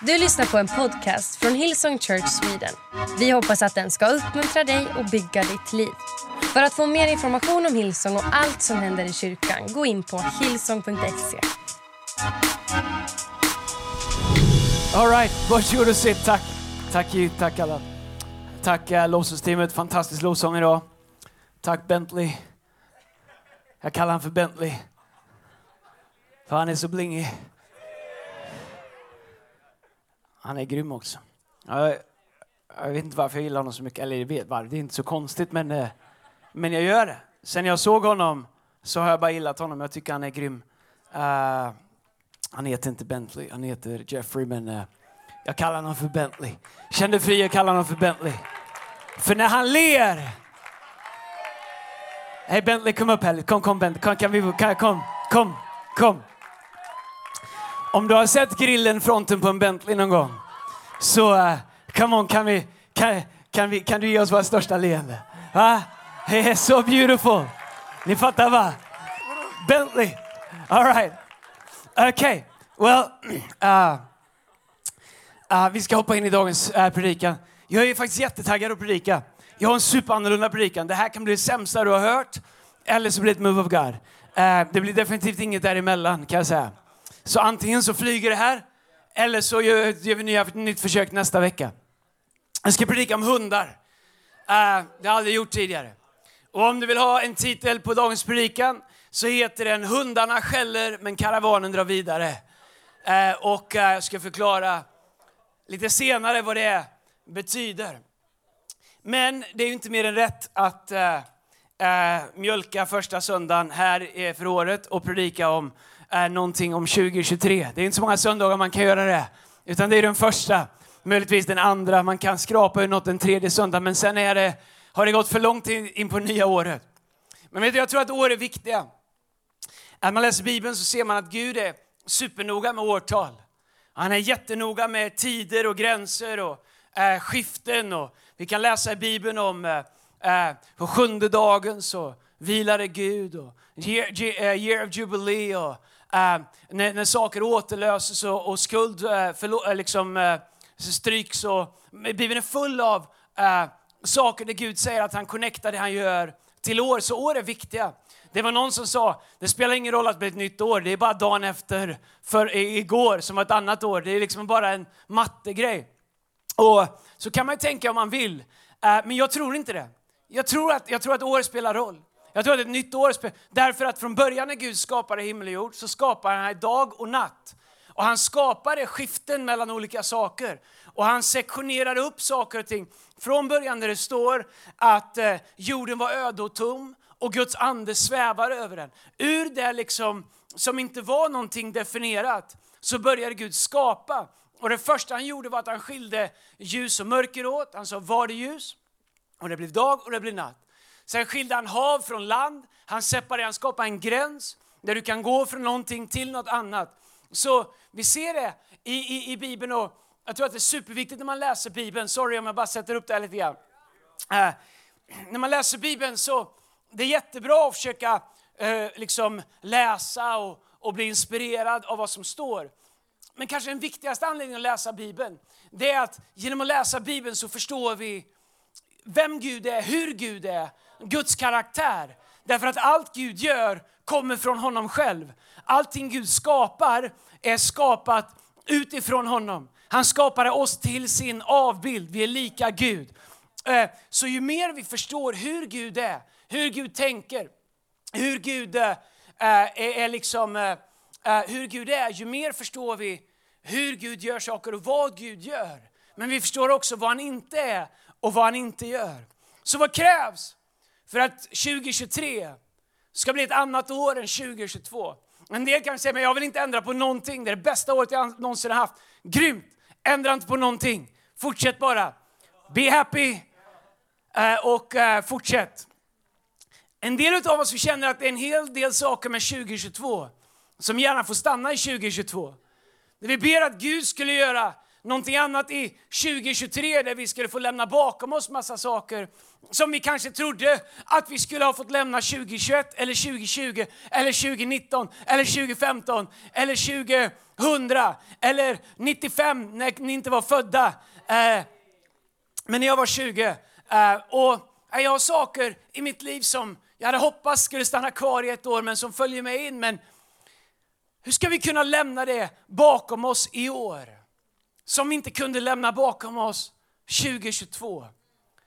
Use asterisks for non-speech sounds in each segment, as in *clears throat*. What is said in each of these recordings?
Du lyssnar på en podcast från Hillsong Church Sweden. Vi hoppas att den ska uppmuntra dig och bygga ditt liv. För att få mer information om Hillsong och allt som händer i kyrkan, gå in på hillsong.se. All right, varsågod och sitt. Tack. Tack tack alla. Tack eh, uh, lovsångsteamet, fantastisk lovsång idag. Tack Bentley. Jag kallar han för Bentley. För han är så blingig. Han är grym också. Jag, jag vet inte varför jag gillar honom så mycket, eller jag vet varför, det är inte så konstigt men, eh, men jag gör det. Sen jag såg honom så har jag bara gillat honom, jag tycker han är grym. Uh, han heter inte Bentley, han heter Jeffrey men uh, jag kallar honom för Bentley. Känn dig fri, jag kallar honom för Bentley. För när han ler Hej Bentley, kom upp här Kom, kom Bentley. Kom, kan vi, kan, kom, kom, kom. Om du har sett grillen, fronten på en Bentley någon gång, så uh, come on, kan, vi, kan, kan, vi, kan du ge oss vårt största leende? Va? Det är så beautiful. Ni fattar va? Bentley. All right. Okay. Well, *clears throat* uh, uh, vi ska hoppa in i dagens uh, predikan. Jag är faktiskt jättetaggad att predika. Jag har en superannorlunda predikan. Det här kan bli det sämsta du har hört, eller så blir det ett move of God. Uh, det blir definitivt inget däremellan kan jag säga. Så antingen så flyger det här, eller så gör, gör vi nya, ett nytt försök nästa vecka. Jag ska predika om hundar. Uh, det har jag aldrig gjort tidigare. Och om du vill ha en titel på dagens predikan så heter den Hundarna skäller men karavanen drar vidare. Uh, och uh, jag ska förklara lite senare vad det betyder. Men det är ju inte mer än rätt att uh, mjölka första söndagen här för året och predika om är någonting om 2023. Det är inte så många söndagar man kan göra det, utan det är den första, möjligtvis den andra, man kan skrapa ur något den tredje söndagen, men sen är det, har det gått för långt in på nya året. Men vet du, jag tror att år är viktiga. När man läser Bibeln så ser man att Gud är supernoga med årtal. Han är jättenoga med tider och gränser och eh, skiften. Och vi kan läsa i Bibeln om eh, eh på sjunde dagen så vilade Gud och year, eh, year of jubilee och Eh, när, när saker återlöses och, och skuld eh, förlo- eh, liksom, stryks. Och, Bibeln är full av saker där Gud säger att han connectar det han gör till år. Så år är viktiga. Det var någon som sa, det spelar ingen roll att det blir ett nytt år, det är bara dagen efter för igår som var ett annat år. Det är liksom bara en mattegrej. Och så kan man tänka om man vill, men jag tror inte det. Jag tror att, jag tror att år spelar roll. Jag tror att ett nytt år, därför att från början när Gud skapade himmel och jord så skapade han dag och natt. Och han skapade skiften mellan olika saker. Och han sektionerade upp saker och ting. Från början där det står att eh, jorden var öde och tom och Guds ande svävade över den. Ur det liksom, som inte var någonting definierat, så började Gud skapa. Och det första han gjorde var att han skilde ljus och mörker åt. Han sa, var det ljus? Och det blev dag och det blev natt. Sen skilde han hav från land, han separerade, han skapade en gräns där du kan gå från någonting till något annat. Så vi ser det i, i, i Bibeln och jag tror att det är superviktigt när man läser Bibeln, sorry om jag bara sätter upp det här lite grann. Äh, när man läser Bibeln så det är jättebra att försöka eh, liksom läsa och, och bli inspirerad av vad som står. Men kanske den viktigaste anledningen att läsa Bibeln, det är att genom att läsa Bibeln så förstår vi vem Gud är, hur Gud är Guds karaktär. Därför att allt Gud gör kommer från honom själv. Allting Gud skapar är skapat utifrån honom. Han skapade oss till sin avbild, vi är lika Gud. Eh, så ju mer vi förstår hur Gud är, hur Gud tänker, hur Gud eh, eh, är, är, liksom, hur Gud är, ju mer förstår vi hur Gud gör saker och vad Gud gör. Men vi förstår också vad han inte är och vad han inte gör. Så vad krävs för att 2023 ska bli ett annat år än 2022. En del kan säga, men jag vill inte ändra på någonting. Det är det bästa året jag någonsin har haft. Grymt! Ändra inte på någonting. Fortsätt bara. Be happy eh, och eh, fortsätt. En del av oss vi känner att det är en hel del saker med 2022 som gärna får stanna i 2022. Det Vi ber att Gud skulle göra någonting annat i 2023 där vi skulle få lämna bakom oss massa saker som vi kanske trodde att vi skulle ha fått lämna 2021 eller 2020 eller 2019 eller 2015 eller 2000 eller 95 när ni inte var födda. Eh, men när jag var 20. Eh, och eh, jag har saker i mitt liv som jag hade hoppats skulle stanna kvar i ett år men som följer mig in. Men hur ska vi kunna lämna det bakom oss i år? Som vi inte kunde lämna bakom oss 2022.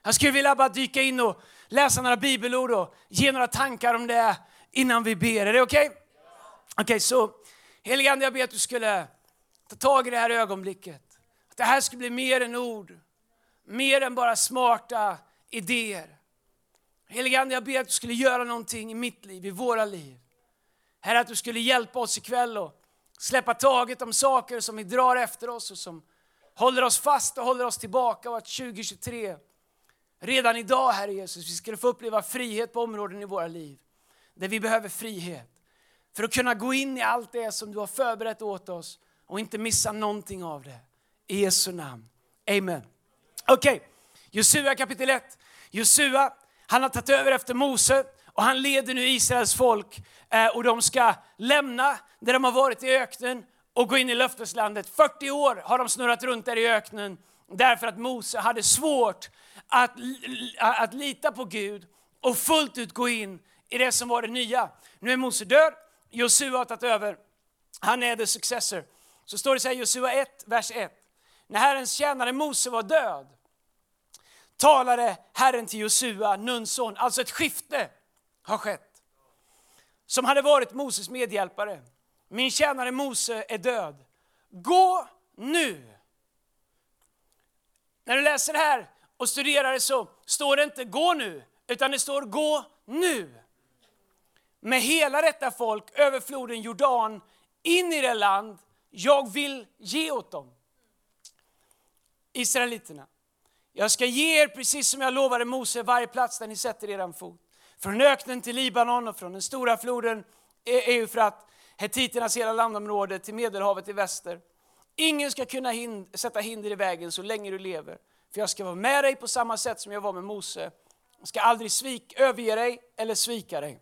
Jag skulle vilja bara dyka in och läsa några bibelord och ge några tankar om det innan vi ber. Är det okej? Okay? Okej, okay, så helige Ande, jag ber att du skulle ta tag i det här ögonblicket. Att det här skulle bli mer än ord, mer än bara smarta idéer. Helige Ande, jag ber att du skulle göra någonting i mitt liv, i våra liv. Herre, att du skulle hjälpa oss ikväll och släppa taget om saker som vi drar efter oss och som håller oss fast och håller oss tillbaka och att 2023 redan idag, Herre Jesus, vi skulle få uppleva frihet på områden i våra liv där vi behöver frihet för att kunna gå in i allt det som du har förberett åt oss och inte missa någonting av det. I Jesu namn. Amen. Okej, okay. Josua kapitel 1. Josua, han har tagit över efter Mose och han leder nu Israels folk eh, och de ska lämna där de har varit i öknen och gå in i löfteslandet. 40 år har de snurrat runt där i öknen därför att Mose hade svårt att, att lita på Gud och fullt ut gå in i det som var det nya. Nu är Mose död, Josua har tagit över. Han är the successor. Så står det så här i Josua 1, vers 1. När Herrens tjänare Mose var död talade Herren till Josua, Nuns son, alltså ett skifte har skett. Som hade varit Moses medhjälpare. Min tjänare Mose är död. Gå nu. När du läser det här och studerar det så står det inte gå nu, utan det står gå nu. Med hela detta folk över floden Jordan in i det land jag vill ge åt dem. Israeliterna. Jag ska ge er, precis som jag lovade Mose, varje plats där ni sätter er fot. Från öknen till Libanon och från den stora floden e- Eufrat, hetiternas hela landområde till Medelhavet i väster. Ingen ska kunna hind sätta hinder i vägen så länge du lever. För jag ska vara med dig på samma sätt som jag var med Mose. Jag ska aldrig svik, överge dig eller svika dig.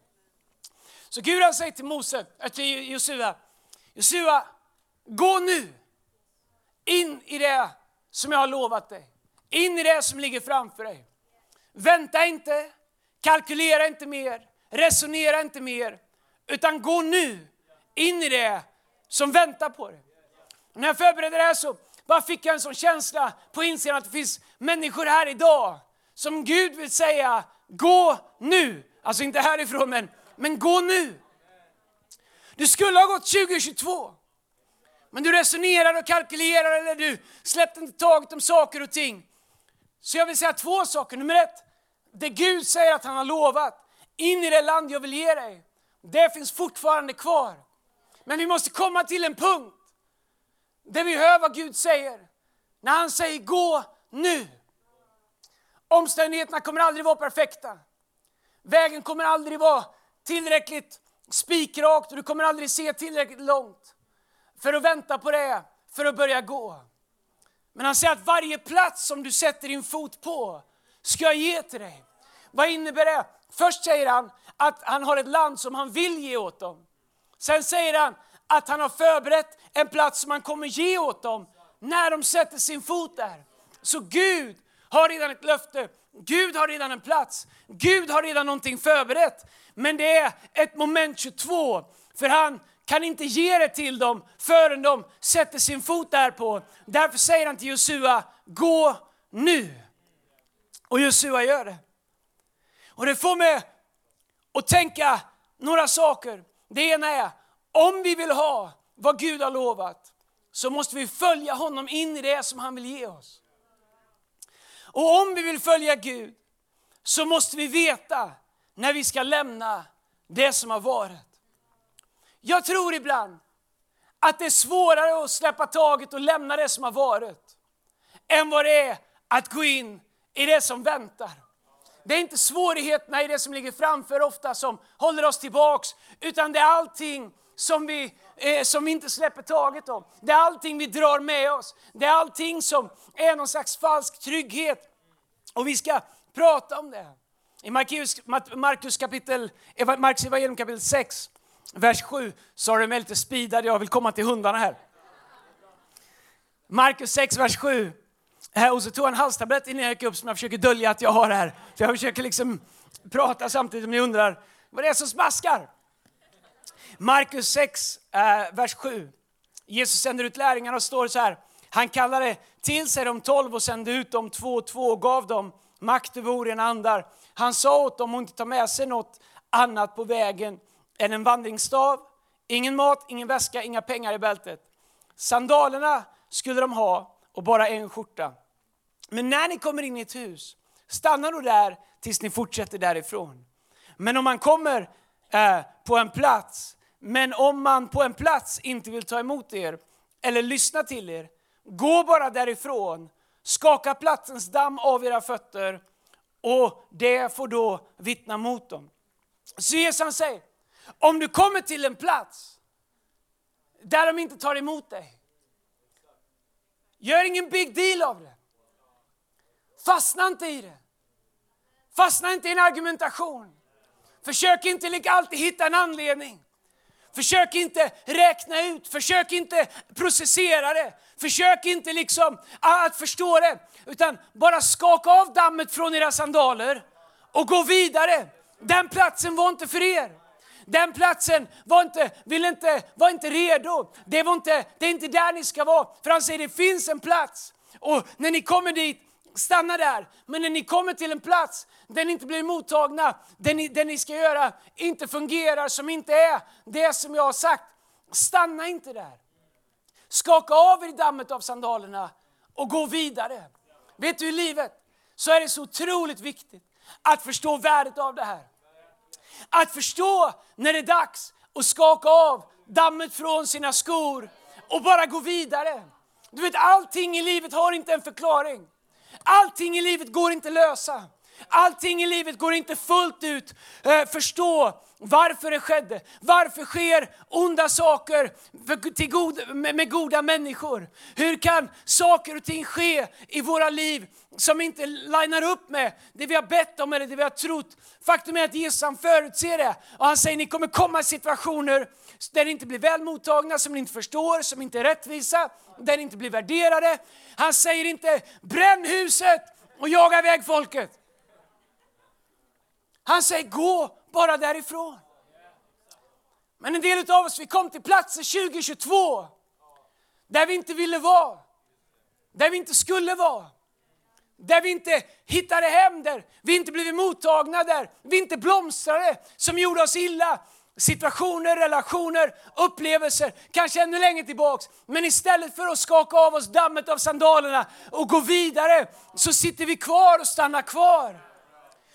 Så Gud han säger till Mose, äh, till Josua, Josua, gå nu in i det som jag har lovat dig. In i det som ligger framför dig. Vänta inte, kalkylera inte mer, resonera inte mer, utan gå nu in i det som väntar på dig. när jag förberedde det här så bara fick jag en sån känsla på insidan att det finns människor här idag som Gud vill säga, gå nu. Alltså inte härifrån, men, men gå nu. Du skulle ha gått 2022. Men du resonerar och kalkylerar eller du släppte inte taget om saker och ting. Så jag vill säga två saker. Nummer ett, det Gud säger att han har lovat, in i det land jag vill ge dig, det finns fortfarande kvar. Men vi måste komma till en punkt där vi hör vad Gud säger. När han säger gå nu. Omständigheterna kommer aldrig vara perfekta. Vägen kommer aldrig vara tillräckligt spikrakt och du kommer aldrig se tillräckligt långt för att vänta på det, för att börja gå. Men han säger att varje plats som du sätter din fot på ska jag ge till dig. Vad innebär det? Först säger han att han har ett land som han vill ge åt dem. Sen säger han att han har förberett en plats som han kommer ge åt dem när de sätter sin fot där. Så Gud har redan ett löfte, Gud har redan en plats, Gud har redan någonting förberett. Men det är ett moment 22, för han kan inte ge det till dem förrän de sätter sin fot där på. Därför säger han till Josua, gå nu. Och Josua gör det. Och det får mig att tänka några saker. Det ena är, om vi vill ha vad Gud har lovat, så måste vi följa honom in i det som han vill ge oss. Och om vi vill följa Gud, så måste vi veta när vi ska lämna det som har varit. Jag tror ibland att det är svårare att släppa taget och lämna det som har varit, än vad det är att gå in i det som väntar. Det är inte svårigheterna i det som ligger framför ofta som håller oss tillbaks, utan det är allting som vi eh, som vi inte släpper taget om. Det är allting vi drar med oss. Det är allting som är någon slags falsk trygghet. Och vi ska prata om det. I Markus, Markus kapitel, Markus evangelium kapitel 6, vers 7, så har du lite speedad, jag vill komma till hundarna här. Markus 6, vers 7. Och så tog jag en halstablett innan jag gick upp som jag försöker dölja att jag har här. För jag försöker liksom prata samtidigt som ni undrar vad det är som smaskar. Markus 6, eh, vers 7. Jesus sänder ut lärjungarna och står så här. Han kallade till sig de tolv och sände ut dem två och två och gav dem makt över orena andar. Han sa åt dem att inte ta med sig något annat på vägen än en vandringsstav, ingen mat, ingen väska, inga pengar i bältet. Sandalerna skulle de ha och bara en skjorta. Men när ni kommer in i ett hus, stanna då där tills ni fortsätter därifrån. Men om man kommer eh, på en plats, men om man på en plats inte vill ta emot er eller lyssna till er, gå bara därifrån, skaka platsens damm av era fötter och det får då vittna mot dem. Så Jesus säger, om du kommer till en plats där de inte tar emot dig, gör ingen big deal av det. Fastna inte i det. Fastna inte i en argumentation. Försök inte alltid hitta en anledning. Försök inte räkna ut, försök inte processera det. Försök inte liksom ah, att förstå det. Utan bara skaka av dammet från era sandaler och gå vidare. Den platsen var inte för er. Den platsen var inte, vill inte, var inte redo. Det, var inte, det är inte där ni ska vara. För han säger det finns en plats. Och när ni kommer dit stanna där. Men när ni kommer till en plats där ni inte blir mottagna, där ni, där ni ska göra inte fungerar, som inte är det som jag har sagt, stanna inte där. Skaka av er dammet av sandalerna och gå vidare. Vet du, i livet så är det så otroligt viktigt att förstå värdet av det här. Att förstå när det är dags att skaka av dammet från sina skor och bara gå vidare. Du vet, allting i livet har inte en förklaring. Allting i livet går inte att lösa. Allting i livet går inte fullt ut eh, förstå varför det skedde. Varför sker onda saker till god, med goda människor? Hur kan saker och ting ske i våra liv som inte linar upp med det vi har bett om eller det vi har trott? Faktum är att Jesus han förutser det och han säger ni kommer komma i situationer där ni inte blir väl mottagna, som ni inte förstår, som inte är rättvisa, där ni inte blir värderade. Han säger inte bränn huset och jaga iväg folket. Han säger gå bara därifrån. Men en del av oss vi kom till platser 2022 där vi inte ville vara, där vi inte skulle vara. Där vi inte hittade hem, där vi inte blev mottagna, där vi inte blomstrade, som gjorde oss illa. Situationer, relationer, upplevelser, kanske ännu längre tillbaks. Men istället för att skaka av oss dammet av sandalerna och gå vidare så sitter vi kvar och stannar kvar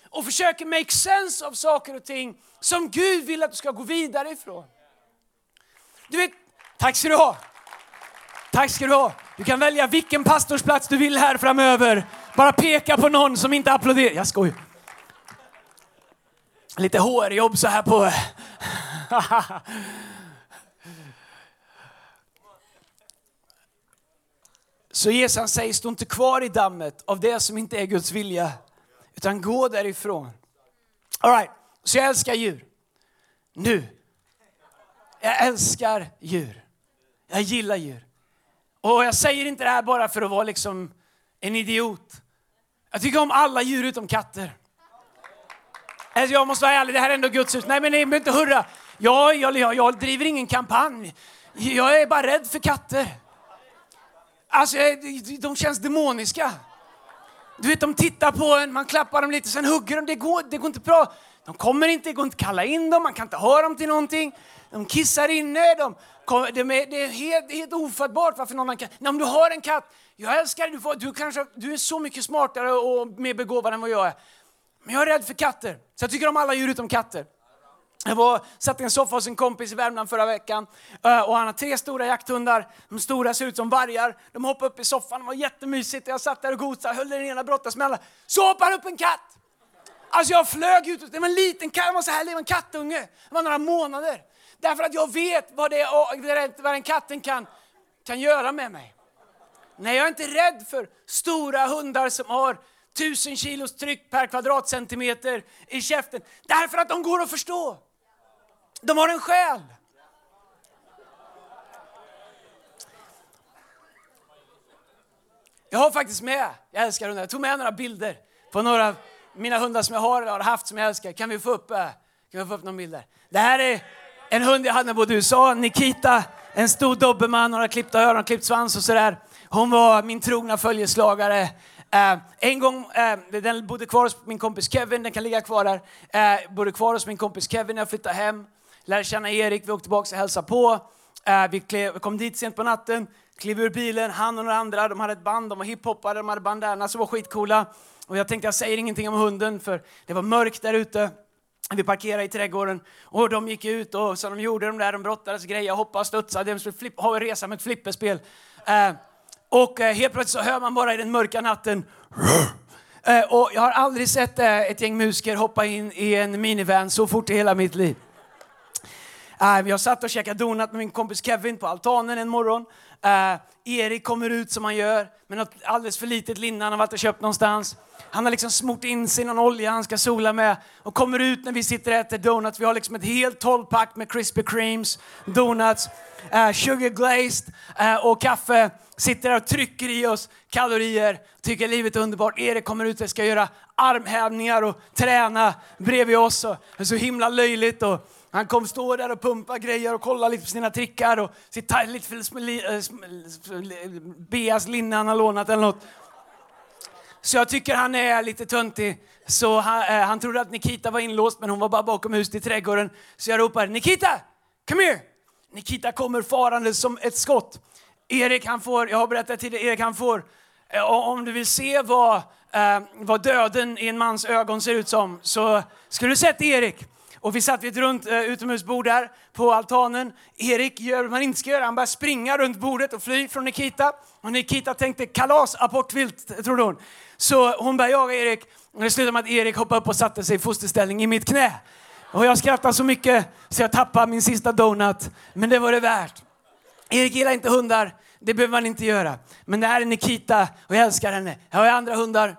och försöker make sense av saker och ting som Gud vill att du ska gå vidare ifrån. Du vet, tack ska du ha. Tack ska du ha. Du kan välja vilken pastorsplats du vill här framöver. Bara peka på någon som inte applåderar. Jag skojar. Lite HR-jobb så här på... *laughs* Så Jesus han säger, stå inte kvar i dammet av det som inte är Guds vilja. Utan gå därifrån. All right. Så jag älskar djur. Nu. Jag älskar djur. Jag gillar djur. Och jag säger inte det här bara för att vara liksom en idiot. Jag tycker om alla djur utom katter. Alltså jag måste vara ärlig, det här är ändå Guds hus. Nej men ni behöver inte hurra. Jag, jag, jag, jag driver ingen kampanj. Jag är bara rädd för katter. Alltså de känns demoniska. Du vet, de tittar på en, man klappar dem lite, sen hugger de. Det går, det går inte bra. De kommer inte, det går inte att kalla in dem, man kan inte ha dem till någonting. De kissar inne, de, det är, det är helt, helt ofattbart varför någon kan... Nej, om du har en katt, jag älskar dig, du, får, du, kanske, du är så mycket smartare och mer begåvad än vad jag är. Men jag är rädd för katter, så jag tycker om alla djur utom katter. Jag var, satt i en soffa hos en kompis i Värmland förra veckan eh, och han har tre stora jakthundar. De stora ser ut som vargar. De hoppade upp i soffan, det var jättemysigt. Jag satt där och gosade, höll den ena brottas med alla. Så hoppade upp en katt! Alltså jag flög ut, det var en liten katt, det var så här, det var en kattunge. Det var några månader. Därför att jag vet vad, det, vad den katten kan, kan göra med mig. Nej, jag är inte rädd för stora hundar som har tusen kilos tryck per kvadratcentimeter i käften. Därför att de går att förstå. De har en själ. Jag har faktiskt med, jag älskar hundar, jag tog med några bilder på några av mina hundar som jag har eller har haft som jag älskar. Kan vi få upp, eh, kan vi få upp några bilder? Det här är en hund jag hade när jag bodde i USA, Nikita. En stor dobermann, några klippta öron, klippt svans och sådär. Hon var min trogna följeslagare. Eh, en gång, eh, den bodde kvar hos min kompis Kevin, den kan ligga kvar där. Eh, bodde kvar hos min kompis Kevin när jag flyttade hem. Lärde känna Erik, vi åkte tillbaka och hälsade på. Eh, vi, klev, kom dit sent på natten, klev ur bilen, han och några andra, de hade ett band, de var hiphoppare, de hade bandana som var skitcoola. Och jag tänkte jag säger ingenting om hunden för det var mörkt där ute. Vi parkerade i trädgården och de gick ut och så de gjorde de där, de brottades, grejade, hoppade, studsade, de skulle flip, ha en resa med ett flipperspel. Eh, och eh, helt plötsligt så hör man bara i den mörka natten eh, och jag har aldrig sett eh, ett gäng musiker hoppa in i en minivan så fort i hela mitt liv. Eh, Jag satt och käkade donut med min kompis Kevin på altanen en morgon. Eh, Erik kommer ut som han gör med något alldeles för litet linne han har varit och köpt någonstans. Han har liksom smort in sig någon olja han ska sola med och kommer ut när vi sitter och äter donuts. Vi har liksom ett helt tolvpack med Krispy Kremes, donuts, uh, sugar glazed uh, och kaffe. Sitter där och trycker i oss kalorier, tycker livet är underbart. Erik kommer ut och ska göra armhävningar och träna bredvid oss. Och det är så himla löjligt. Och han kom stå där och pumpa grejer och kolla lite på sina trickar och sitt lite eh, Beas linne han har lånat eller något. Så jag tycker han är lite töntig. Så han, eh, han trodde att Nikita var inlåst men hon var bara bakom huset i trädgården. Så jag ropar Nikita, come here! Nikita kommer farande som ett skott. Erik han får, jag har berättat tidigare, Erik han får, eh, om du vill se vad, eh, vad döden i en mans ögon ser ut som så skulle du sett Erik. Och vi satt vid ett runt eh, utomhusbord där på altanen. Erik gör vad man inte ska göra. Han börjar springa runt bordet och fly från Nikita. Och Nikita tänkte kalas, apportvilt, trodde hon. Så hon började jaga Erik. Och det slutade med att Erik hoppade upp och satte sig i fosterställning i mitt knä. Och jag skrattade så mycket så jag tappade min sista donut. Men det var det värt. Erik gillar inte hundar. Det behöver man inte göra. Men det här är Nikita och jag älskar henne. Jag har andra hundar.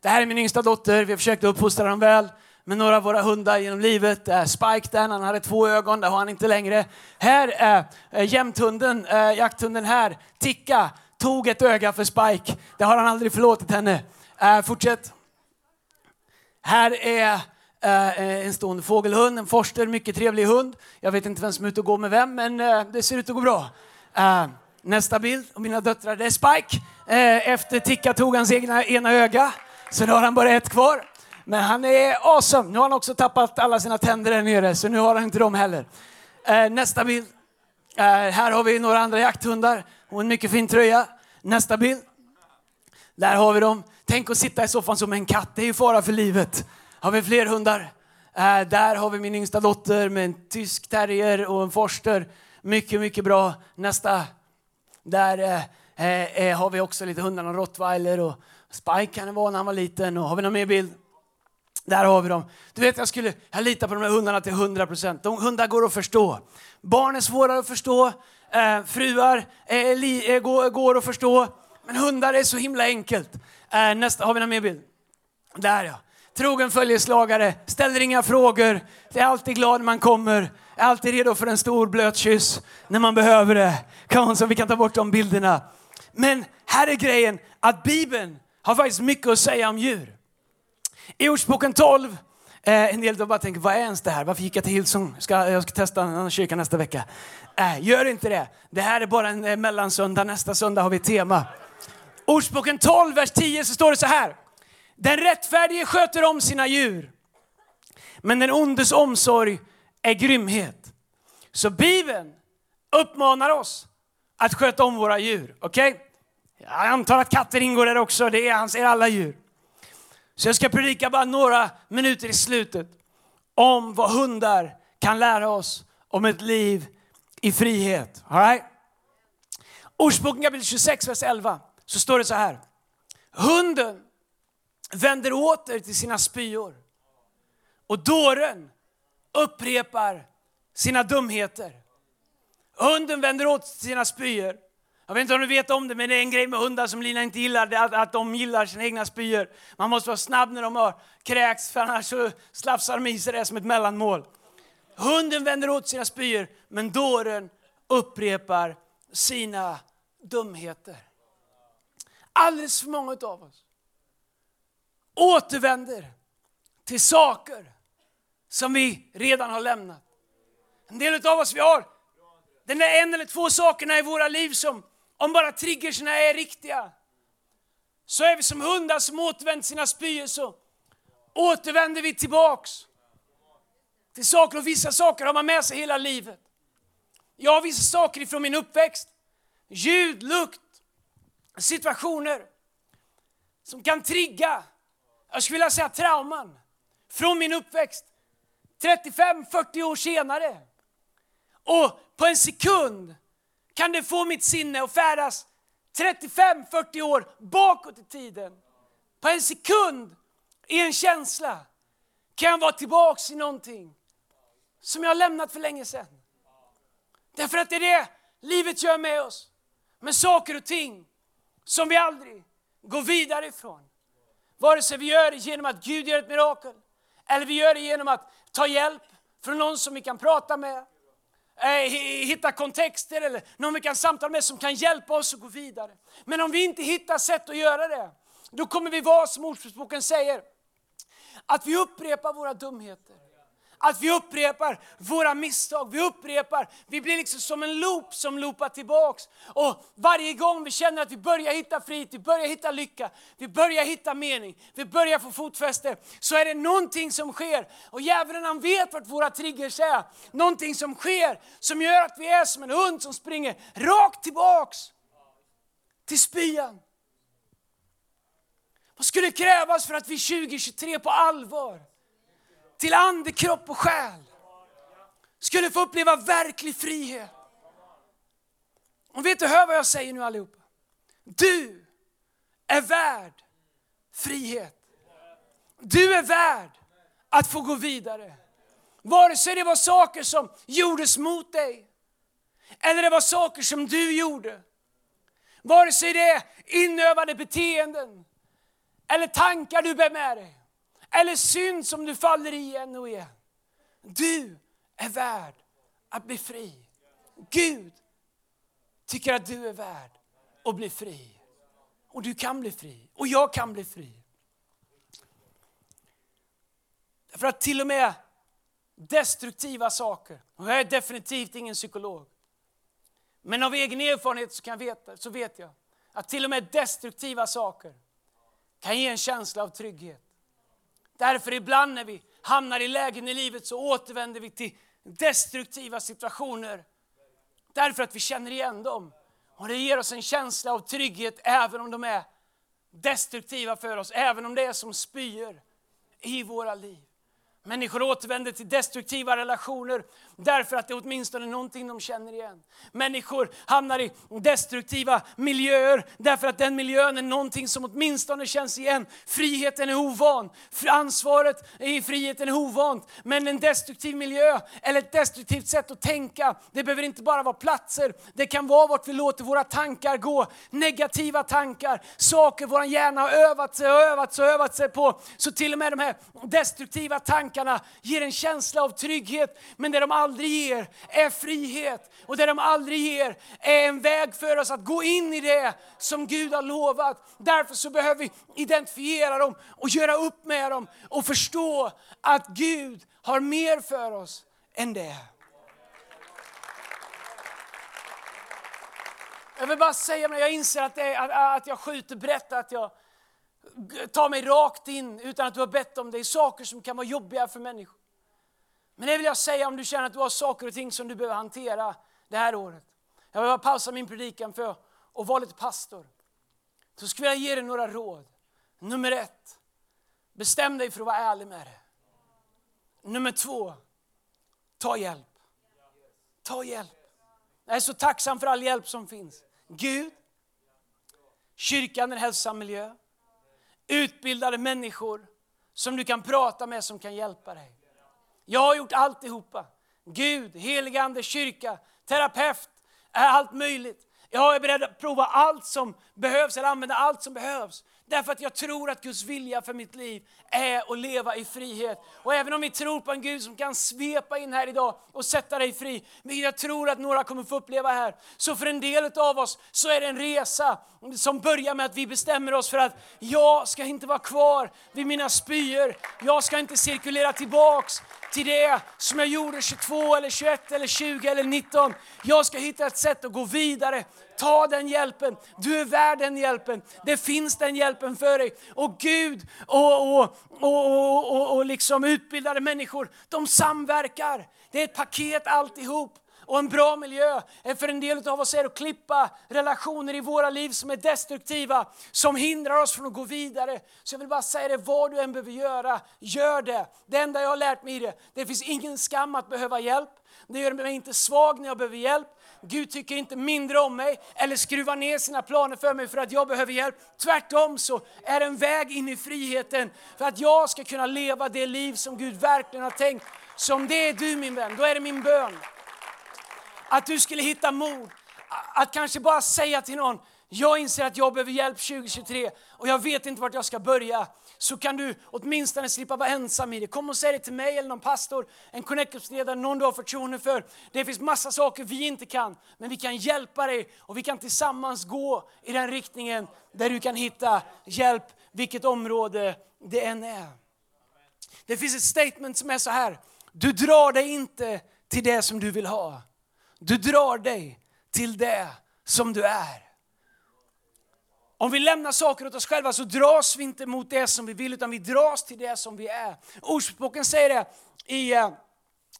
Det här är min yngsta dotter. Vi har försökt uppfostra dem väl med några av våra hundar genom livet. Spike där, han hade två ögon, det har han inte längre. Här är eh, jämthunden, eh, jakthunden här, Ticka, tog ett öga för Spike. Det har han aldrig förlåtit henne. Eh, fortsätt. Här är en stående fågelhund, en forster, mycket trevlig hund. Jag vet inte vem som är ute och går med vem, men det ser ut att gå bra. Nästa bild, och mina döttrar, det är Spike. Efter Ticka tog hans egna ena öga, så nu har han bara ett kvar. Men han är awesome. Nu har han också tappat alla sina tänder där nere, så nu har han inte dem heller. Eh, nästa bild. Eh, här har vi några andra jakthundar och en mycket fin tröja. Nästa bild. Där har vi dem. Tänk att sitta i soffan som en katt, det är ju fara för livet. Har vi fler hundar? Eh, där har vi min yngsta dotter med en tysk terrier och en forster. Mycket, mycket bra. Nästa. Där eh, eh, har vi också lite hundar, en rottweiler och Spike kan det vara när han var liten. Och har vi någon mer bild? Där har vi dem. Du vet, jag, skulle, jag litar på de här hundarna till 100 procent. hundar går att förstå. Barn är svårare att förstå. Eh, fruar är, li, är, går, går att förstå. Men hundar är så himla enkelt. Eh, nästa, har vi någon mer bild? Där ja. Trogen följeslagare, ställer inga frågor, är alltid glad när man kommer, är alltid redo för en stor blöt kyss när man behöver det. Kom så vi kan ta bort de bilderna. Men här är grejen att Bibeln har faktiskt mycket att säga om djur. I Ordsboken 12, eh, en del av bara tänker, vad är ens det här? Varför gick jag till Hillsong? Ska, jag ska testa en annan kyrka nästa vecka. Eh, gör inte det. Det här är bara en eh, mellansöndag. Nästa söndag har vi ett tema. Ordsboken 12, vers 10 så står det så här. Den rättfärdige sköter om sina djur, men den ondes omsorg är grymhet. Så Bibeln uppmanar oss att sköta om våra djur. Okej? Okay? Jag antar att katter ingår där också. Det är, han säger alla djur. Så jag ska predika bara några minuter i slutet om vad hundar kan lära oss om ett liv i frihet. All right? Ordspråken kapitel 26, vers 11, så står det så här. Hunden vänder åter till sina spyor och dåren upprepar sina dumheter. Hunden vänder åter till sina spyor. Jag vet inte om du vet om det, men det är en grej med hundar som Lina inte gillar, det att, att de gillar sina egna spyor. Man måste vara snabb när de har kräks, för annars så slafsar de i sig det som ett mellanmål. Hunden vänder åt sina spyor, men dåren upprepar sina dumheter. Alldeles för många av oss återvänder till saker som vi redan har lämnat. En del av oss vi har den där en eller två sakerna i våra liv som, om bara triggerserna är riktiga, så är vi som hundar som återvänt sina spyor så återvänder vi tillbaks till saker och vissa saker har man med sig hela livet. Jag har vissa saker ifrån min uppväxt, ljud, lukt, situationer som kan trigga, jag skulle vilja säga trauman, från min uppväxt 35-40 år senare. Och på en sekund kan det få mitt sinne att färdas 35-40 år bakåt i tiden. På en sekund, i en känsla, kan jag vara tillbaks i någonting som jag har lämnat för länge sedan. Därför att det är det livet gör med oss. Med saker och ting som vi aldrig går vidare ifrån. Vare sig vi gör det genom att Gud gör ett mirakel, eller vi gör det genom att ta hjälp från någon som vi kan prata med, Eh, hitta kontexter eller någon vi kan samtala med som kan hjälpa oss att gå vidare. Men om vi inte hittar sätt att göra det, då kommer vi vara som Ordspråksboken säger, att vi upprepar våra dumheter. Att vi upprepar våra misstag, vi upprepar, vi blir liksom som en loop som loopar tillbaks. Och varje gång vi känner att vi börjar hitta frihet, vi börjar hitta lycka, vi börjar hitta mening, vi börjar få fotfäste, så är det någonting som sker. Och djävulen han vet vart våra triggers är. Någonting som sker som gör att vi är som en hund som springer rakt tillbaks till spyan. Vad skulle krävas för att vi 2023 på allvar till ande, kropp och själ skulle få uppleva verklig frihet. Och vet du, hör vad jag säger nu allihopa. Du är värd frihet. Du är värd att få gå vidare. Vare sig det var saker som gjordes mot dig, eller det var saker som du gjorde. Vare sig det är inövade beteenden, eller tankar du bär med dig eller synd som du faller i igen och igen. Du är värd att bli fri. Gud tycker att du är värd att bli fri. Och du kan bli fri. Och jag kan bli fri. För att till och med destruktiva saker, och jag är definitivt ingen psykolog, men av egen erfarenhet så, kan jag veta, så vet jag att till och med destruktiva saker kan ge en känsla av trygghet. Därför ibland när vi hamnar i lägen i livet så återvänder vi till destruktiva situationer. Därför att vi känner igen dem. Och det ger oss en känsla av trygghet även om de är destruktiva för oss. Även om det är som spyor i våra liv. Människor återvänder till destruktiva relationer därför att det är åtminstone någonting de känner igen. Människor hamnar i destruktiva miljöer därför att den miljön är någonting som åtminstone känns igen. Friheten är ovan, ansvaret i friheten är ovant. Men en destruktiv miljö eller ett destruktivt sätt att tänka, det behöver inte bara vara platser. Det kan vara vart vi låter våra tankar gå. Negativa tankar, saker vår hjärna har övat sig och övat sig och övat sig på. Så till och med de här destruktiva tankarna tankarna ger en känsla av trygghet. Men det de aldrig ger är frihet. Och det de aldrig ger är en väg för oss att gå in i det som Gud har lovat. Därför så behöver vi identifiera dem och göra upp med dem och förstå att Gud har mer för oss än det. Jag vill bara säga, men jag inser att, det, att, att jag skjuter brett, att jag Ta mig rakt in utan att du har bett om det, i saker som kan vara jobbiga för människor. Men det vill jag säga om du känner att du har saker och ting som du behöver hantera det här året. Jag vill pausa min predikan för att vara lite pastor. Så skulle jag ge dig några råd. Nummer ett, bestäm dig för att vara ärlig med det. Nummer två, ta hjälp. Ta hjälp. Jag är så tacksam för all hjälp som finns. Gud, kyrkan är en hälsosam miljö, utbildade människor som du kan prata med som kan hjälpa dig. Jag har gjort alltihopa. Gud, heligande, kyrka, terapeut, allt möjligt. Jag är beredd att prova allt som behövs, eller använda allt som behövs. Därför att jag tror att Guds vilja för mitt liv är att leva i frihet. Och även om vi tror på en Gud som kan svepa in här idag och sätta dig fri, vilket jag tror att några kommer få uppleva här, så för en del av oss så är det en resa som börjar med att vi bestämmer oss för att jag ska inte vara kvar vid mina spyor. Jag ska inte cirkulera tillbaks till det som jag gjorde 22 eller 21 eller 20 eller 19. Jag ska hitta ett sätt att gå vidare. Ta den hjälpen. Du är värd den hjälpen. Det finns den hjälpen för dig. Och Gud och, och, och, och, och liksom utbildade människor, de samverkar. Det är ett paket alltihop och en bra miljö. För en del av oss är det att klippa relationer i våra liv som är destruktiva, som hindrar oss från att gå vidare. Så jag vill bara säga det, vad du än behöver göra, gör det. Det enda jag har lärt mig i det, det finns ingen skam att behöva hjälp. Det gör mig inte svag när jag behöver hjälp. Gud tycker inte mindre om mig eller skruvar ner sina planer för mig för att jag behöver hjälp. Tvärtom så är det en väg in i friheten för att jag ska kunna leva det liv som Gud verkligen har tänkt. Så om det är du min vän, då är det min bön. Att du skulle hitta mod att kanske bara säga till någon, jag inser att jag behöver hjälp 2023 och jag vet inte vart jag ska börja. Så kan du åtminstone slippa vara ensam i det. Kom och säg det till mig eller någon pastor, en connectupsledare, någon du har förtroende för. Det finns massa saker vi inte kan, men vi kan hjälpa dig och vi kan tillsammans gå i den riktningen där du kan hitta hjälp, vilket område det än är. Det finns ett statement som är så här, du drar dig inte till det som du vill ha. Du drar dig till det som du är. Om vi lämnar saker åt oss själva så dras vi inte mot det som vi vill utan vi dras till det som vi är. Ordspråken säger det i, eh,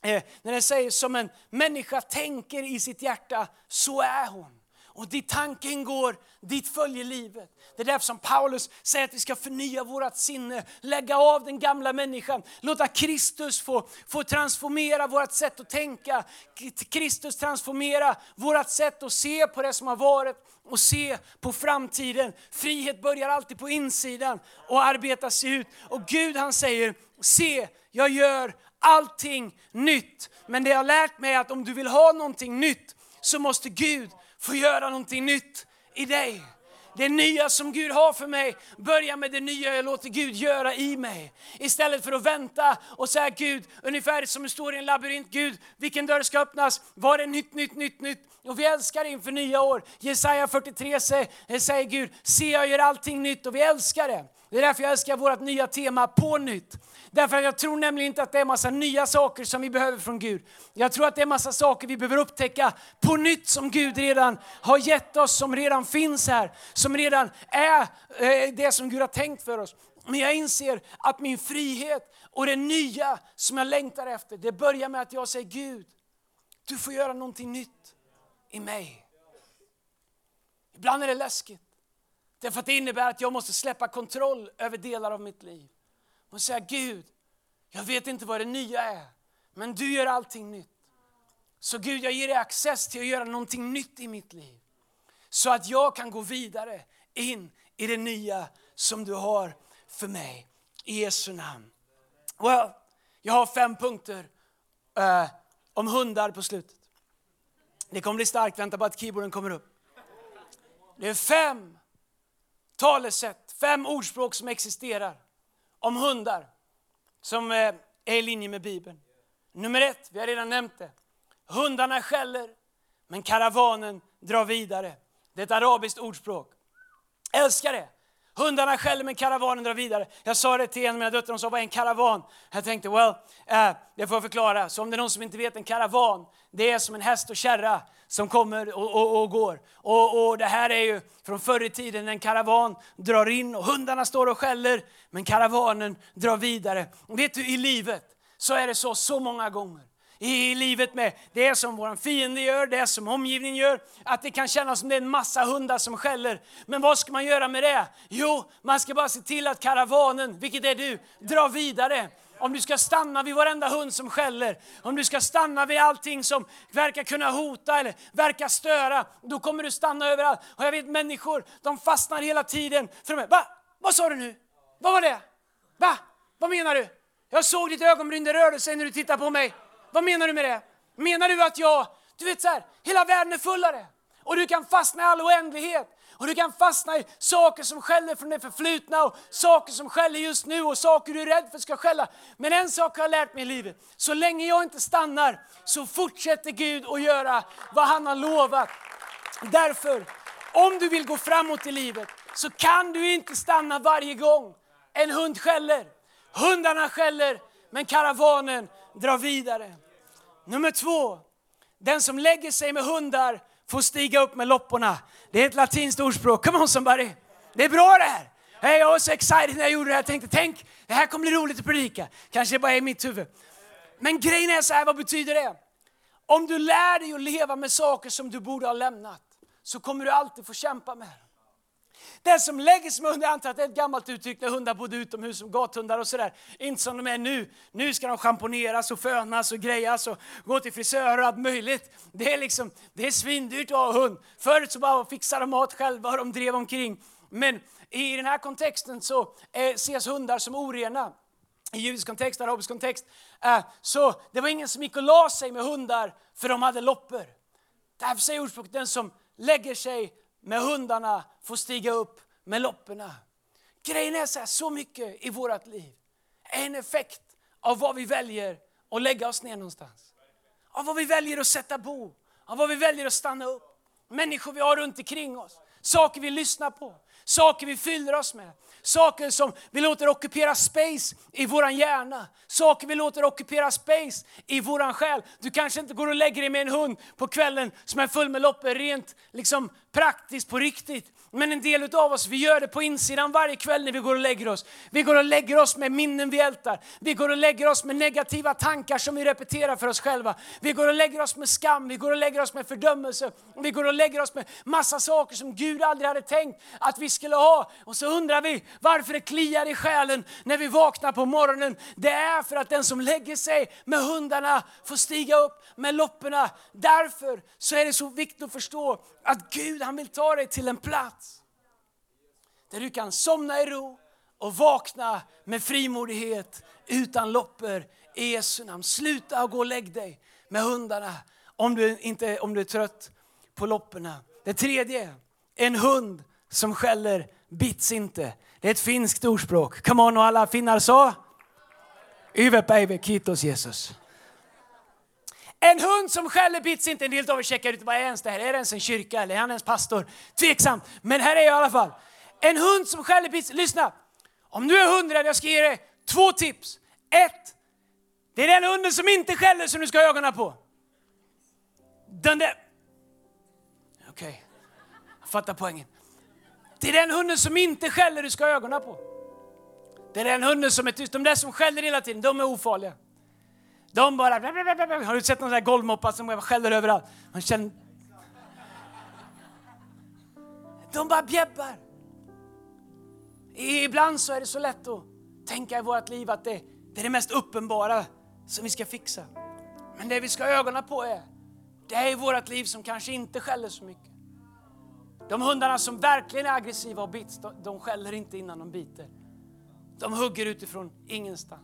eh när den säger som en människa tänker i sitt hjärta, så är hon. Och dit tanken går, dit följer livet. Det är därför som Paulus säger att vi ska förnya vårt sinne, lägga av den gamla människan, låta Kristus få, få transformera vårt sätt att tänka, Kristus transformera vårt sätt att se på det som har varit och se på framtiden. Frihet börjar alltid på insidan och arbetas sig ut. Och Gud han säger, se jag gör allting nytt. Men det jag har lärt mig är att om du vill ha någonting nytt så måste Gud få göra någonting nytt i dig. Det nya som Gud har för mig, börja med det nya jag låter Gud göra i mig. Istället för att vänta och säga Gud, ungefär som du står i en labyrint, Gud, vilken dörr ska öppnas? Var det nytt, nytt, nytt, nytt? Och vi älskar inför nya år. Jesaja 43 säger, säger Gud, se jag gör allting nytt och vi älskar det. Det är därför jag älskar vårt nya tema, på nytt. Därför att jag tror nämligen inte att det är massa nya saker som vi behöver från Gud. Jag tror att det är massa saker vi behöver upptäcka på nytt som Gud redan har gett oss, som redan finns här, som redan är eh, det som Gud har tänkt för oss. Men jag inser att min frihet och det nya som jag längtar efter, det börjar med att jag säger Gud, du får göra någonting nytt i mig. Ibland är det läskigt. Därför att det innebär att jag måste släppa kontroll över delar av mitt liv. Och säga Gud, jag vet inte vad det nya är, men du gör allting nytt. Så Gud, jag ger dig access till att göra någonting nytt i mitt liv. Så att jag kan gå vidare in i det nya som du har för mig. I Jesu namn. Well, jag har fem punkter uh, om hundar på slutet. Det kommer bli starkt, vänta bara att keyboarden kommer upp. Det är fem talesätt, fem ordspråk som existerar om hundar som eh, är i linje med Bibeln. Nummer ett, vi har redan nämnt det. Hundarna skäller, men karavanen drar vidare. Det är ett arabiskt ordspråk. Älskar det! Hundarna skäller men karavanen drar vidare. Jag sa det till en av mina döttrar, hon sa vad är en karavan? Jag tänkte well, eh, det får jag förklara. Så om det är någon som inte vet, en karavan, det är som en häst och kärra som kommer och, och, och går. Och, och, det här är ju från förr i tiden, en karavan drar in och hundarna står och skäller, men karavanen drar vidare. Och vet du, i livet så är det så, så många gånger i livet med det som vår fiende gör, det som omgivningen gör. Att det kan kännas som det är en massa hundar som skäller. Men vad ska man göra med det? Jo, man ska bara se till att karavanen, vilket är du, drar vidare. Om du ska stanna vid varenda hund som skäller, om du ska stanna vid allting som verkar kunna hota eller verkar störa, då kommer du stanna överallt. Och jag vet människor, de fastnar hela tiden för de Va? Vad sa du nu? Vad var det? Va? Vad menar du? Jag såg ditt ögonbryn, det rörde sig när du tittade på mig. Vad menar du med det? Menar du att jag, du vet så här, hela världen är full av det. Och du kan fastna i all oändlighet. Och du kan fastna i saker som skäller från det förflutna och saker som skäller just nu och saker du är rädd för ska skälla. Men en sak har jag lärt mig i livet. Så länge jag inte stannar så fortsätter Gud att göra vad han har lovat. Därför, om du vill gå framåt i livet så kan du inte stanna varje gång en hund skäller. Hundarna skäller, men karavanen drar vidare. Nummer två, den som lägger sig med hundar får stiga upp med lopporna. Det är ett latinskt ordspråk. Come on somebody! Det är bra det här! Hey, jag var så excited när jag gjorde det här. Jag tänkte, tänk, det här kommer bli roligt att predika. Kanske bara i mitt huvud. Men grejen är så här, vad betyder det? Om du lär dig att leva med saker som du borde ha lämnat, så kommer du alltid få kämpa med det. Den som lägger sig med hundar, jag antar att det är ett gammalt uttryck när hundar bodde utomhus som gathundar och sådär. Inte som de är nu. Nu ska de schamponeras och fönas och grejas och gå till frisörer och allt möjligt. Det är liksom, det är svindyrt att ha hund. Förut så bara fixade de mat själva och de drev omkring. Men i den här kontexten så eh, ses hundar som orena. I judisk kontext, arabisk kontext. Eh, så det var ingen som gick och la sig med hundar för de hade loppor. Därför säger ordspråket den som lägger sig med hundarna får stiga upp med lopporna. Grejen är så här, så mycket i vårt liv är en effekt av vad vi väljer att lägga oss ner någonstans. Av vad vi väljer att sätta bo, av vad vi väljer att stanna upp. Människor vi har runt omkring oss, saker vi lyssnar på, saker vi fyller oss med. Saker som vi låter ockupera space i våran hjärna. Saker vi låter ockupera space i våran själ. Du kanske inte går och lägger dig med en hund på kvällen som är full med loppor rent liksom praktiskt på riktigt. Men en del av oss, vi gör det på insidan varje kväll när vi går och lägger oss. Vi går och lägger oss med minnen vi ältar. Vi går och lägger oss med negativa tankar som vi repeterar för oss själva. Vi går och lägger oss med skam, vi går och lägger oss med fördömelse. Vi går och lägger oss med massa saker som Gud aldrig hade tänkt att vi skulle ha. Och så undrar vi varför det kliar i själen när vi vaknar på morgonen. Det är för att den som lägger sig med hundarna får stiga upp med lopporna. Därför så är det så viktigt att förstå att Gud han vill ta dig till en plats där du kan somna i ro och vakna med frimodighet utan loppor i Jesu namn. Sluta och gå och lägg dig med hundarna om du, inte, om du är trött på lopporna. Det tredje, en hund som skäller bits inte. Det är ett finskt ordspråk. Come on och alla finnar sa? Yvepäivä, kiitos Jesus. En hund som skäller bits inte. En del av er checkar ut, vad är ens det här? Är det ens en kyrka eller är han ens pastor? Tveksamt, men här är jag i alla fall. En hund som skäller bits, lyssna. Om du är hundrädd, jag ska ge dig två tips. Ett, det är den hunden som inte skäller som du ska ha ögonen på. Den där... Okej, okay. jag fattar poängen. Det är den hunden som inte skäller du ska ha ögonen på. Det är den hunden som är tyst. De där som skäller hela tiden, de är ofarliga. De bara... Har du sett någon sån här golvmoppa som skäller överallt? Man känner... De bara bjäbbar. Ibland så är det så lätt att tänka i vårt liv att det, det är det mest uppenbara som vi ska fixa. Men det vi ska ha ögonen på är, det är i vårt liv som kanske inte skäller så mycket. De hundarna som verkligen är aggressiva och bits, de, de skäller inte innan de biter. De hugger utifrån ingenstans.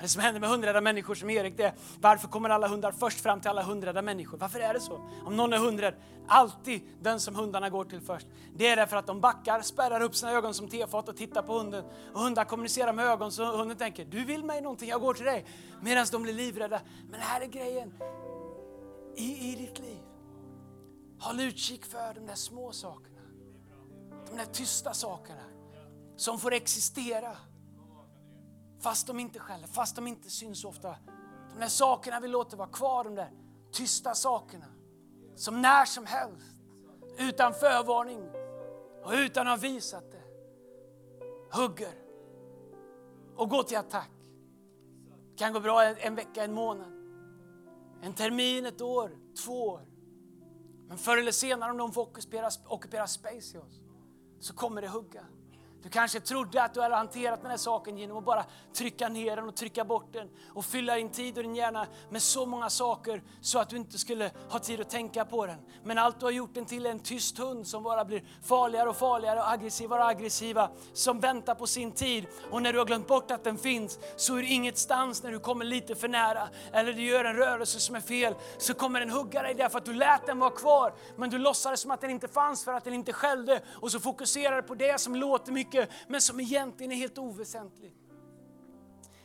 Det som händer med hundrädda människor som Erik, det är varför kommer alla hundar först fram till alla hundrädda människor? Varför är det så? Om någon är hundrädd, alltid den som hundarna går till först. Det är därför att de backar, spärrar upp sina ögon som tefat och tittar på hunden. Och hundar kommunicerar med ögon så hunden tänker, du vill mig någonting, jag går till dig. Medan de blir livrädda. Men här är grejen, i, i ditt liv, håll utkik för de där små sakerna. De där tysta sakerna som får existera Fast de inte skäller, fast de inte syns ofta. De där sakerna vi låter vara kvar, de där tysta sakerna. Som när som helst, utan förvarning och utan att ha visat det, hugger och går till attack. Det kan gå bra en, en vecka, en månad, en termin, ett år, två år. Men förr eller senare om de får ockupera, ockupera space i oss så kommer det hugga. Du kanske trodde att du hade hanterat den här saken genom att bara trycka ner den och trycka bort den och fylla din tid och din hjärna med så många saker så att du inte skulle ha tid att tänka på den. Men allt du har gjort den till är en tyst hund som bara blir farligare och farligare och aggressivare och aggressiva som väntar på sin tid. Och när du har glömt bort att den finns så är det ingenstans när du kommer lite för nära eller du gör en rörelse som är fel så kommer den hugga dig därför att du lät den vara kvar men du låtsades som att den inte fanns för att den inte skällde och så fokuserar du på det som låter mycket mycket, men som egentligen är helt oväsentlig.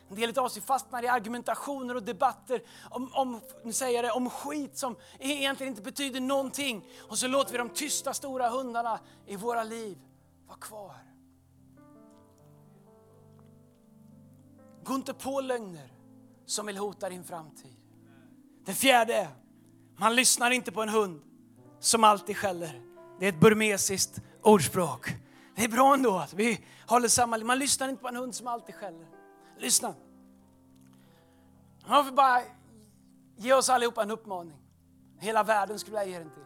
En del av oss fastnar i argumentationer och debatter om, om, nu säger det, om skit som egentligen inte betyder någonting. Och så låter vi de tysta stora hundarna i våra liv vara kvar. Gå inte på lögner som vill hota din framtid. Det fjärde är, man lyssnar inte på en hund som alltid skäller. Det är ett burmesiskt ordspråk. Det är bra ändå att vi håller samma Man lyssnar inte på en hund som alltid skäller. Lyssna. Jag får bara ge oss allihopa en uppmaning. Hela världen skulle jag ge den till.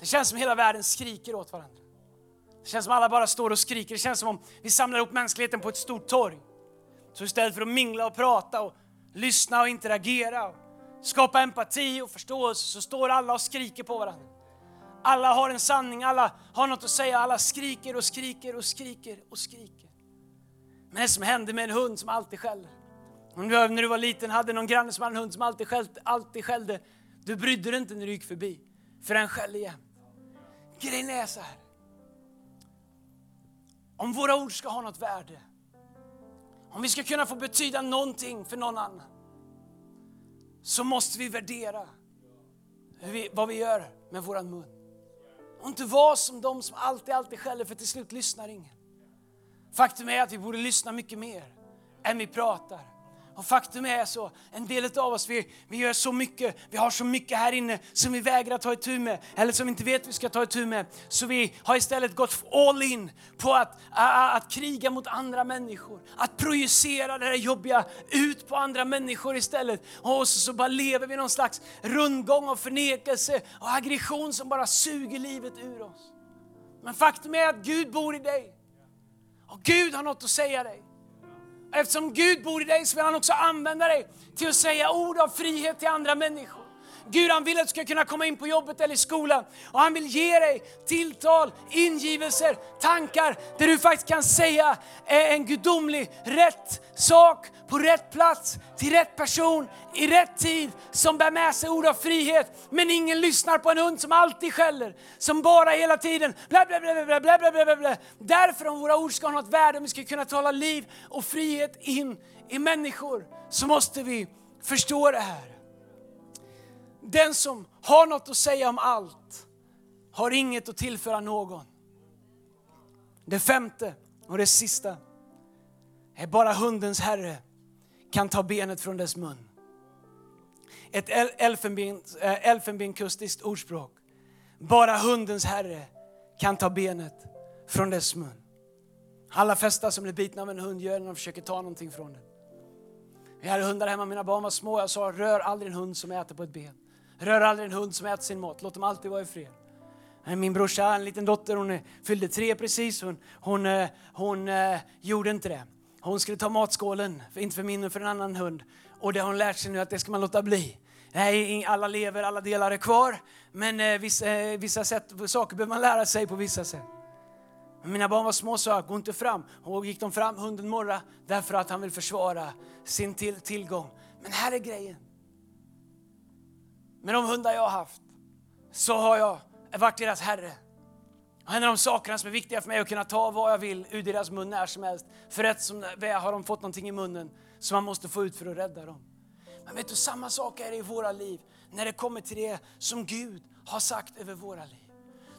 Det känns som hela världen skriker åt varandra. Det känns som alla bara står och skriker. Det känns som om vi samlar ihop mänskligheten på ett stort torg. Så istället för att mingla och prata och lyssna och interagera och skapa empati och förståelse så står alla och skriker på varandra. Alla har en sanning, alla har något att säga, alla skriker och skriker och skriker och skriker. Men det som hände med en hund som alltid skäller. Om du när du var liten hade någon granne som hade en hund som alltid skällde, alltid skällde. Du brydde dig inte när du gick förbi, för den skällde igen. Grejen är så här. Om våra ord ska ha något värde, om vi ska kunna få betyda någonting för någon annan, så måste vi värdera vi, vad vi gör med våran mun. Och inte vara som de som alltid, alltid skäller för till slut lyssnar ingen. Faktum är att vi borde lyssna mycket mer än vi pratar. Och faktum är så, en del av oss vi, vi gör så mycket, vi har så mycket här inne som vi vägrar ta itu med, eller som vi inte vet vi ska ta itu med. Så vi har istället gått all in på att, att, att kriga mot andra människor, att projicera det där jobbiga ut på andra människor istället. Och så, så bara lever vi någon slags rundgång av förnekelse och aggression som bara suger livet ur oss. Men faktum är att Gud bor i dig. Och Gud har något att säga dig. Eftersom Gud bor i dig så vill han också använda dig till att säga ord av frihet till andra människor. Gud han vill att du ska kunna komma in på jobbet eller i skolan och han vill ge dig tilltal, ingivelser, tankar där du faktiskt kan säga en gudomlig rätt sak på rätt plats till rätt person i rätt tid som bär med sig ord av frihet. Men ingen lyssnar på en hund som alltid skäller, som bara hela tiden bla bla bla bla bla bla bla bla. Därför om våra ord ska ha något värde, om vi ska kunna tala liv och frihet in i människor så måste vi förstå det här. Den som har något att säga om allt har inget att tillföra någon. Det femte och det sista är bara hundens herre kan ta benet från dess mun. Ett elfenben, eh, elfenbenkustiskt ordspråk. Bara hundens herre kan ta benet från dess mun. Alla fästar som blir bitna av en hund gör när de försöker ta någonting från den. Jag hade hundar hemma, mina barn var små. Jag sa, rör aldrig en hund som äter på ett ben. Rör aldrig en hund som äter sin mat. Låt dem alltid vara i fred. Min brorsa, en liten dotter, hon fyllde tre precis. Hon, hon, eh, hon, hon uh, gjorde inte det. Hon skulle ta matskålen, inte för min och för en annan hund. Och det har hon lärt sig nu att det ska man låta bli. Nej, alla lever, alla delar är kvar. Men eh, vissa, eh, vissa sätt, saker behöver man lära sig på vissa sätt. Men mina barn var små så jag, gå inte fram. Och gick de fram, hunden morra därför att han vill försvara sin till, tillgång. Men här är grejen. Med de hundar jag har haft så har jag varit deras herre. En av de sakerna som är viktiga för mig är att kunna ta vad jag vill ur deras mun när som helst. För rätt som det har de fått någonting i munnen som man måste få ut för att rädda dem. Men vet du, samma sak är det i våra liv när det kommer till det som Gud har sagt över våra liv.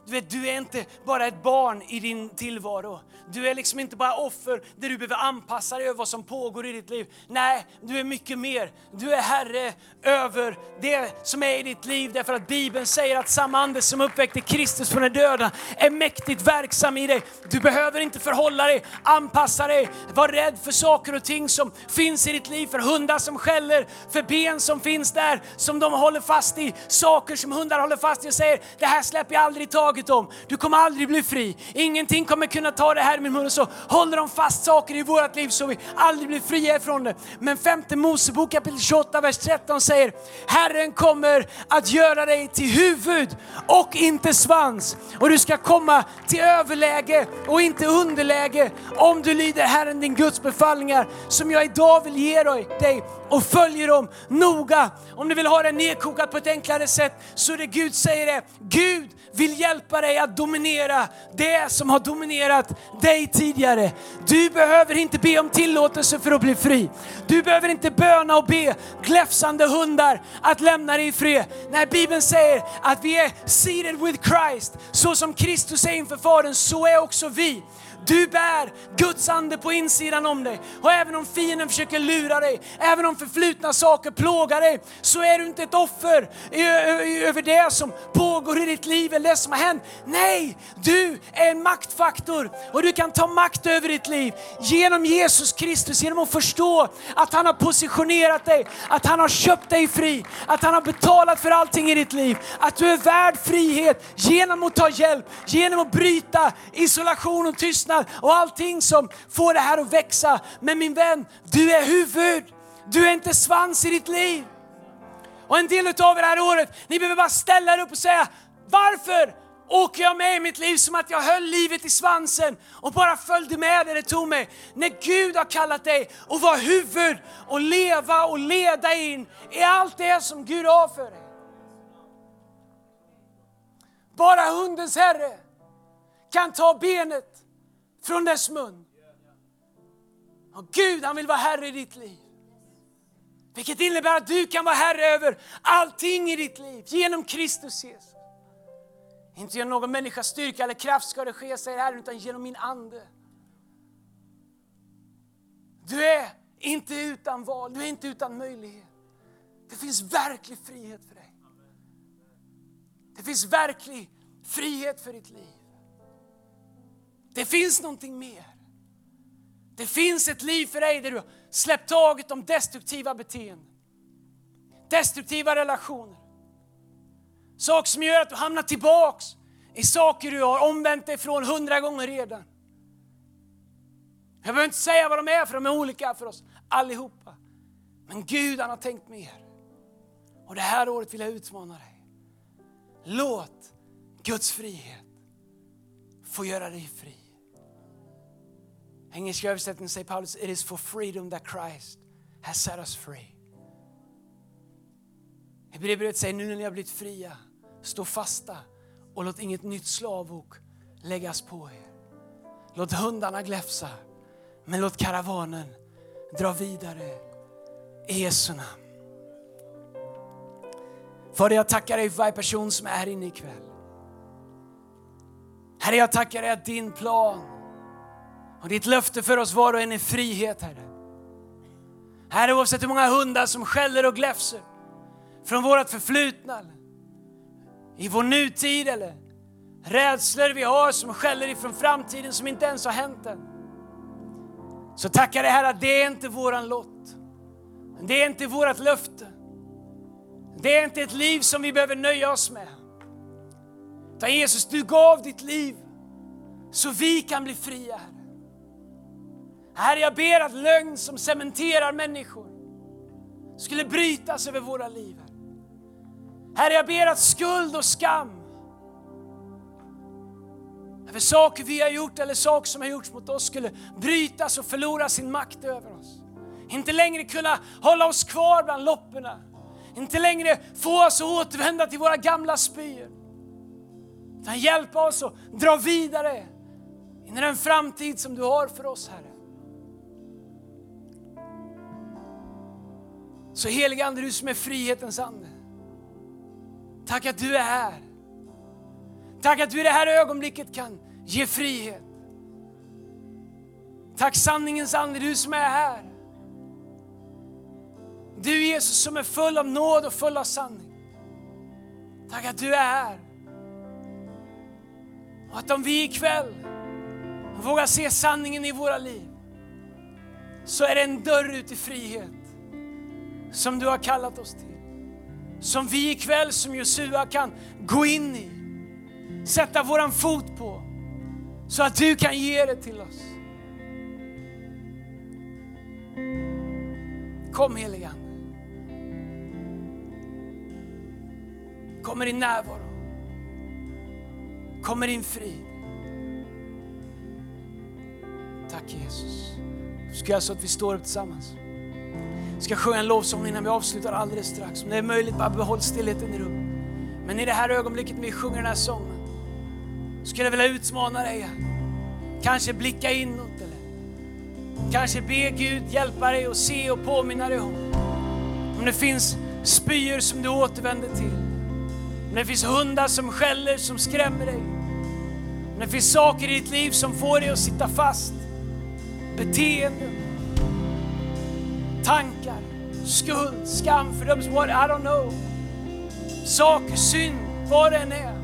Du vet, du är inte bara ett barn i din tillvaro. Du är liksom inte bara offer där du behöver anpassa dig över vad som pågår i ditt liv. Nej, du är mycket mer. Du är Herre över det som är i ditt liv därför att Bibeln säger att samma ande som uppväckte Kristus från de döda är mäktigt verksam i dig. Du behöver inte förhålla dig, anpassa dig, var rädd för saker och ting som finns i ditt liv, för hundar som skäller, för ben som finns där som de håller fast i, saker som hundar håller fast i och säger det här släpper jag aldrig tag taget om. Du kommer aldrig bli fri. Ingenting kommer kunna ta det här i min mun. Och så håller de fast saker i vårt liv så vi aldrig blir fria ifrån det. Men femte Mosebok kapitel 28, vers 13 säger Herren kommer att göra dig till huvud och inte svans. Och du ska komma till överläge och inte underläge om du lyder Herren din Guds befallningar som jag idag vill ge dig och följer dem noga. Om du vill ha det nedkokat på ett enklare sätt så är det Gud säger det. Gud vill hjälpa dig att dominera det som har dominerat dig tidigare. Du behöver inte be om tillåtelse för att bli fri. Du behöver inte böna och be gläfsande hundar att lämna dig i fred. När Bibeln säger att vi är seated with Christ, så som Kristus är inför Fadern, så är också vi. Du bär Guds ande på insidan om dig. Och även om fienden försöker lura dig, även om förflutna saker plågar dig, så är du inte ett offer över det som pågår i ditt liv eller det som har hänt. Nej, du är en maktfaktor och du kan ta makt över ditt liv genom Jesus Kristus, genom att förstå att han har positionerat dig, att han har köpt dig fri, att han har betalat för allting i ditt liv, att du är värd frihet genom att ta hjälp, genom att bryta isolation och tystnad tystnad och allting som får det här att växa. Men min vän, du är huvud. Du är inte svans i ditt liv. Och en del av er det här året, ni behöver bara ställa er upp och säga varför åker jag med i mitt liv som att jag höll livet i svansen och bara följde med där det tog mig. När Gud har kallat dig att vara huvud och leva och leda in i allt det som Gud har för dig. Bara hundens herre kan ta benet från dess mun. Och Gud han vill vara Herre i ditt liv. Vilket innebär att du kan vara Herre över allting i ditt liv genom Kristus Jesus. Inte genom någon människas styrka eller kraft ska det ske, säger Herren, utan genom min Ande. Du är inte utan val, du är inte utan möjlighet. Det finns verklig frihet för dig. Det finns verklig frihet för ditt liv. Det finns någonting mer. Det finns ett liv för dig där du har släppt taget om destruktiva beteenden. Destruktiva relationer. Saker som gör att du hamnar tillbaks i saker du har omvänt dig från hundra gånger redan. Jag behöver inte säga vad de är för de är olika för oss allihopa. Men Gud han har tänkt mer. Och det här året vill jag utmana dig. Låt Guds frihet få göra dig fri. Engelska översättningen säger Paulus, it is for freedom that Christ has set us free. Hebreerbrevet säger, nu när ni har blivit fria, stå fasta och låt inget nytt slavok läggas på er. Låt hundarna gläfsa, men låt karavanen dra vidare i Jesu namn. Fader, jag tackar dig för varje person som är här inne ikväll. Herre, jag tackar dig att din plan och ditt löfte för oss var och en är frihet, Herre. Herre, oavsett hur många hundar som skäller och gläfser från vårt förflutna, i vår nutid eller rädslor vi har som skäller ifrån framtiden som inte ens har hänt än. Så tackar dig Herre att det är inte våran lott. Det är inte vårt löfte. Det är inte ett liv som vi behöver nöja oss med. Utan Jesus, du gav ditt liv så vi kan bli fria. Herre. Jag ber att lögn som cementerar människor skulle brytas över våra liv. Herre, jag ber att skuld och skam över saker vi har gjort eller saker som har gjorts mot oss skulle brytas och förlora sin makt över oss. Inte längre kunna hålla oss kvar bland lopporna. Inte längre få oss att återvända till våra gamla spyor. Utan hjälpa oss att dra vidare in i den framtid som du har för oss, Herre. Så helige Ande, du som är frihetens ande. Tack att du är här. Tack att du i det här ögonblicket kan ge frihet. Tack sanningens ande, du som är här. Du Jesus som är full av nåd och full av sanning. Tack att du är här. Och att om vi ikväll vågar se sanningen i våra liv så är det en dörr ut i frihet som du har kallat oss till. Som vi ikväll som Josua kan gå in i. sätta våran fot på så att du kan ge det till oss. Kom heliga Ande. Kom med din närvaro. Kom med din frid. Tack Jesus. Ska jag så att vi står upp tillsammans. Ska sjunga en lovsång innan vi avslutar alldeles strax. Om det är möjligt, bara behåll stillheten i rummet. Men i det här ögonblicket när vi sjunger den här sången skulle jag vilja utmana dig kanske blicka inåt eller kanske be Gud hjälpa dig att se och påminna dig om. Om det finns spyor som du återvänder till. Om det finns hundar som skäller, som skrämmer dig. Om det finns saker i ditt liv som får dig att sitta fast. Beteenden, skuld, skam, fördömelse, I don't know. Saker, synd, vad det än är.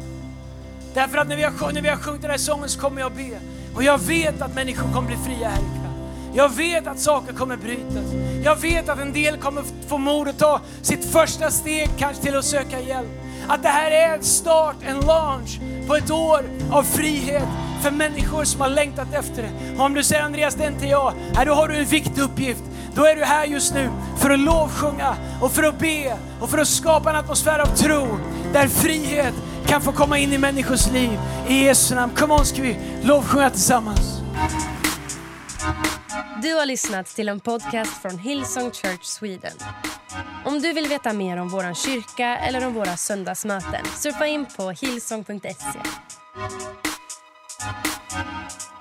Därför att när vi, har, när vi har sjungit den här sången så kommer jag be. Och jag vet att människor kommer bli fria här ikväll. Jag vet att saker kommer brytas. Jag vet att en del kommer få mod att ta sitt första steg kanske till att söka hjälp. Att det här är en start, en launch på ett år av frihet för människor som har längtat efter det. Och om du säger Andreas, det är inte jag. Här, då har du en viktig uppgift. Då är du här just nu för att lovsjunga och för att be och för att skapa en atmosfär av tro där frihet kan få komma in i människors liv. I Jesu namn. Come on, ska vi lovsjunga tillsammans. Du har lyssnat till en podcast från Hillsong Church Sweden. Om du vill veta mer om vår kyrka eller om våra söndagsmöten surfa in på hillsong.se. Música